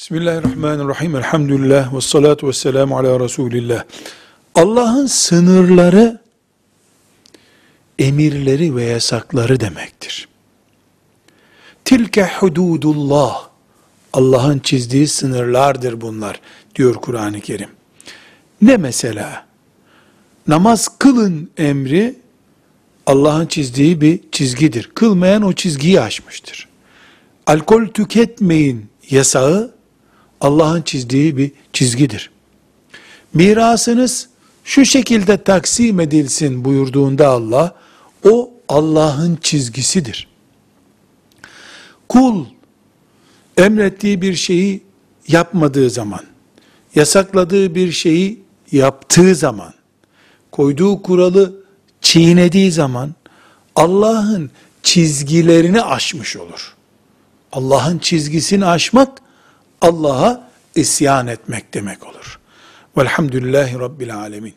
Bismillahirrahmanirrahim. Elhamdülillah ve salatu ve selamu ala Resulillah. Allah'ın sınırları, emirleri ve yasakları demektir. Tilke hududullah. Allah'ın çizdiği sınırlardır bunlar, diyor Kur'an-ı Kerim. Ne mesela? Namaz kılın emri, Allah'ın çizdiği bir çizgidir. Kılmayan o çizgiyi aşmıştır. Alkol tüketmeyin yasağı, Allah'ın çizdiği bir çizgidir. Mirasınız şu şekilde taksim edilsin buyurduğunda Allah, o Allah'ın çizgisidir. Kul, emrettiği bir şeyi yapmadığı zaman, yasakladığı bir şeyi yaptığı zaman, koyduğu kuralı çiğnediği zaman, Allah'ın çizgilerini aşmış olur. Allah'ın çizgisini aşmak, Allah'a isyan etmek demek olur. Velhamdülillahi Rabbil Alemin.